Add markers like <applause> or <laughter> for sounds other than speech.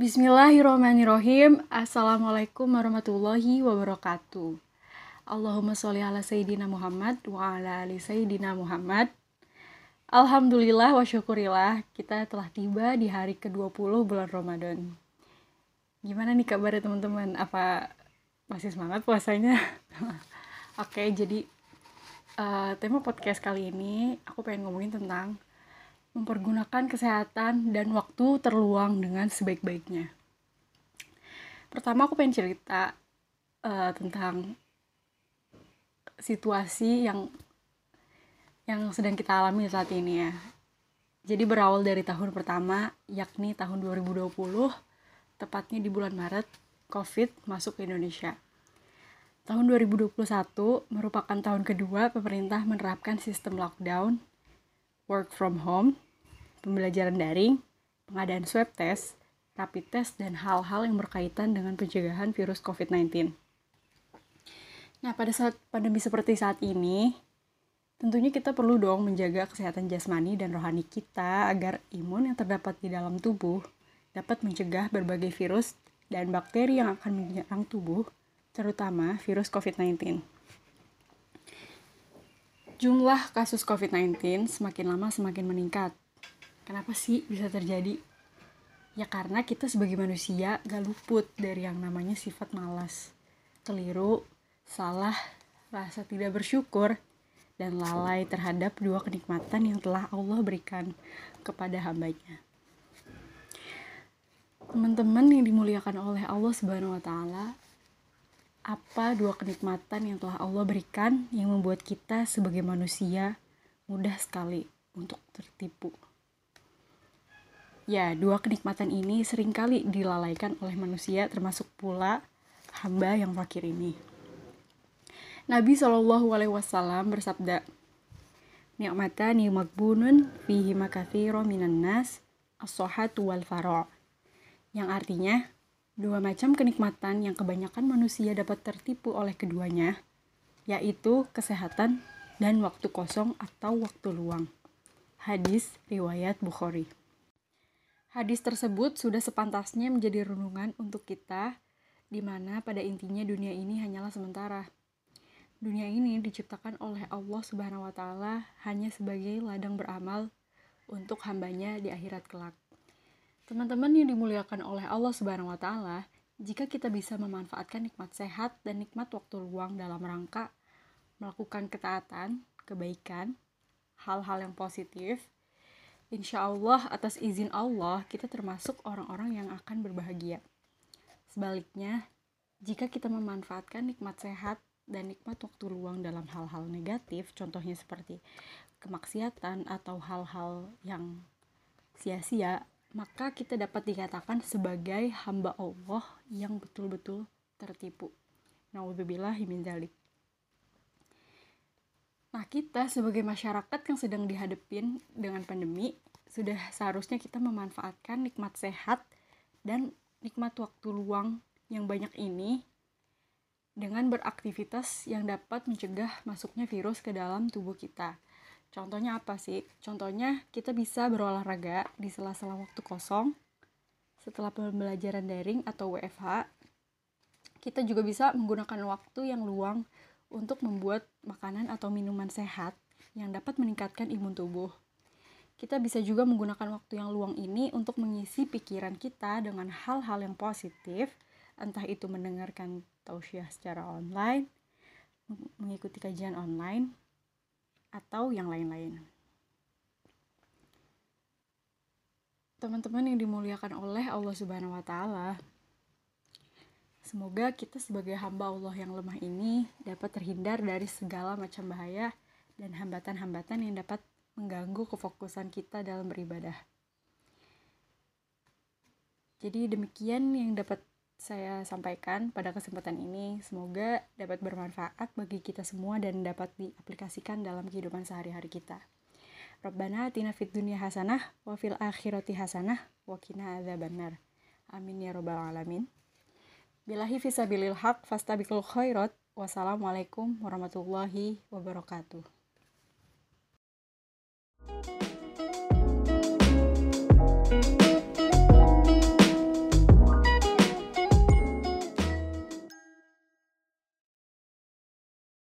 Bismillahirrahmanirrahim. Assalamualaikum warahmatullahi wabarakatuh. Allahumma sholli ala sayyidina Muhammad wa ala ali sayyidina Muhammad. Alhamdulillah wa syukurillah kita telah tiba di hari ke-20 bulan Ramadan. Gimana nih kabarnya teman-teman? Apa masih semangat puasanya? <laughs> Oke, jadi uh, tema podcast kali ini aku pengen ngomongin tentang mempergunakan kesehatan dan waktu terluang dengan sebaik-baiknya. Pertama aku pengen cerita uh, tentang situasi yang yang sedang kita alami saat ini ya. Jadi berawal dari tahun pertama, yakni tahun 2020, tepatnya di bulan Maret, COVID masuk ke Indonesia. Tahun 2021 merupakan tahun kedua pemerintah menerapkan sistem lockdown, work from home, pembelajaran daring, pengadaan swab test, rapid test, dan hal-hal yang berkaitan dengan pencegahan virus COVID-19. Nah, pada saat pandemi seperti saat ini, Tentunya kita perlu dong menjaga kesehatan jasmani dan rohani kita agar imun yang terdapat di dalam tubuh dapat mencegah berbagai virus dan bakteri yang akan menyerang tubuh, terutama virus COVID-19. Jumlah kasus COVID-19 semakin lama semakin meningkat. Kenapa sih bisa terjadi? Ya karena kita sebagai manusia gak luput dari yang namanya sifat malas, keliru, salah, rasa tidak bersyukur, dan lalai terhadap dua kenikmatan yang telah Allah berikan kepada hambanya. Teman-teman yang dimuliakan oleh Allah Subhanahu wa taala, apa dua kenikmatan yang telah Allah berikan yang membuat kita sebagai manusia mudah sekali untuk tertipu? Ya, dua kenikmatan ini sering kali dilalaikan oleh manusia termasuk pula hamba yang fakir ini. Nabi Shallallahu Alaihi Wasallam bersabda, Ni'matani magbunun fihi makathiro minan nas as-sohatu wal faro' yang artinya dua macam kenikmatan yang kebanyakan manusia dapat tertipu oleh keduanya yaitu kesehatan dan waktu kosong atau waktu luang. Hadis riwayat Bukhari. Hadis tersebut sudah sepantasnya menjadi renungan untuk kita di mana pada intinya dunia ini hanyalah sementara Dunia ini diciptakan oleh Allah Subhanahu wa taala hanya sebagai ladang beramal untuk hambanya di akhirat kelak. Teman-teman yang dimuliakan oleh Allah Subhanahu wa taala, jika kita bisa memanfaatkan nikmat sehat dan nikmat waktu luang dalam rangka melakukan ketaatan, kebaikan, hal-hal yang positif, insya Allah atas izin Allah kita termasuk orang-orang yang akan berbahagia. Sebaliknya, jika kita memanfaatkan nikmat sehat dan nikmat waktu luang dalam hal-hal negatif, contohnya seperti kemaksiatan atau hal-hal yang sia-sia, maka kita dapat dikatakan sebagai hamba Allah yang betul-betul tertipu. Nauzubillah. Nah, kita sebagai masyarakat yang sedang dihadapin dengan pandemi, sudah seharusnya kita memanfaatkan nikmat sehat dan nikmat waktu luang yang banyak ini dengan beraktivitas yang dapat mencegah masuknya virus ke dalam tubuh kita. Contohnya apa sih? Contohnya kita bisa berolahraga di sela-sela waktu kosong setelah pembelajaran daring atau WFH. Kita juga bisa menggunakan waktu yang luang untuk membuat makanan atau minuman sehat yang dapat meningkatkan imun tubuh. Kita bisa juga menggunakan waktu yang luang ini untuk mengisi pikiran kita dengan hal-hal yang positif, entah itu mendengarkan tausiah secara online, mengikuti kajian online, atau yang lain-lain. Teman-teman yang dimuliakan oleh Allah Subhanahu wa taala, semoga kita sebagai hamba Allah yang lemah ini dapat terhindar dari segala macam bahaya dan hambatan-hambatan yang dapat mengganggu kefokusan kita dalam beribadah. Jadi demikian yang dapat saya sampaikan pada kesempatan ini. Semoga dapat bermanfaat bagi kita semua dan dapat diaplikasikan dalam kehidupan sehari-hari kita. Rabbana atina fid dunya hasanah wa fil akhirati hasanah wa qina adzabannar. Amin ya rabbal alamin. Bilahi fisabilil haq fastabiqul khairat Wassalamualaikum warahmatullahi wabarakatuh.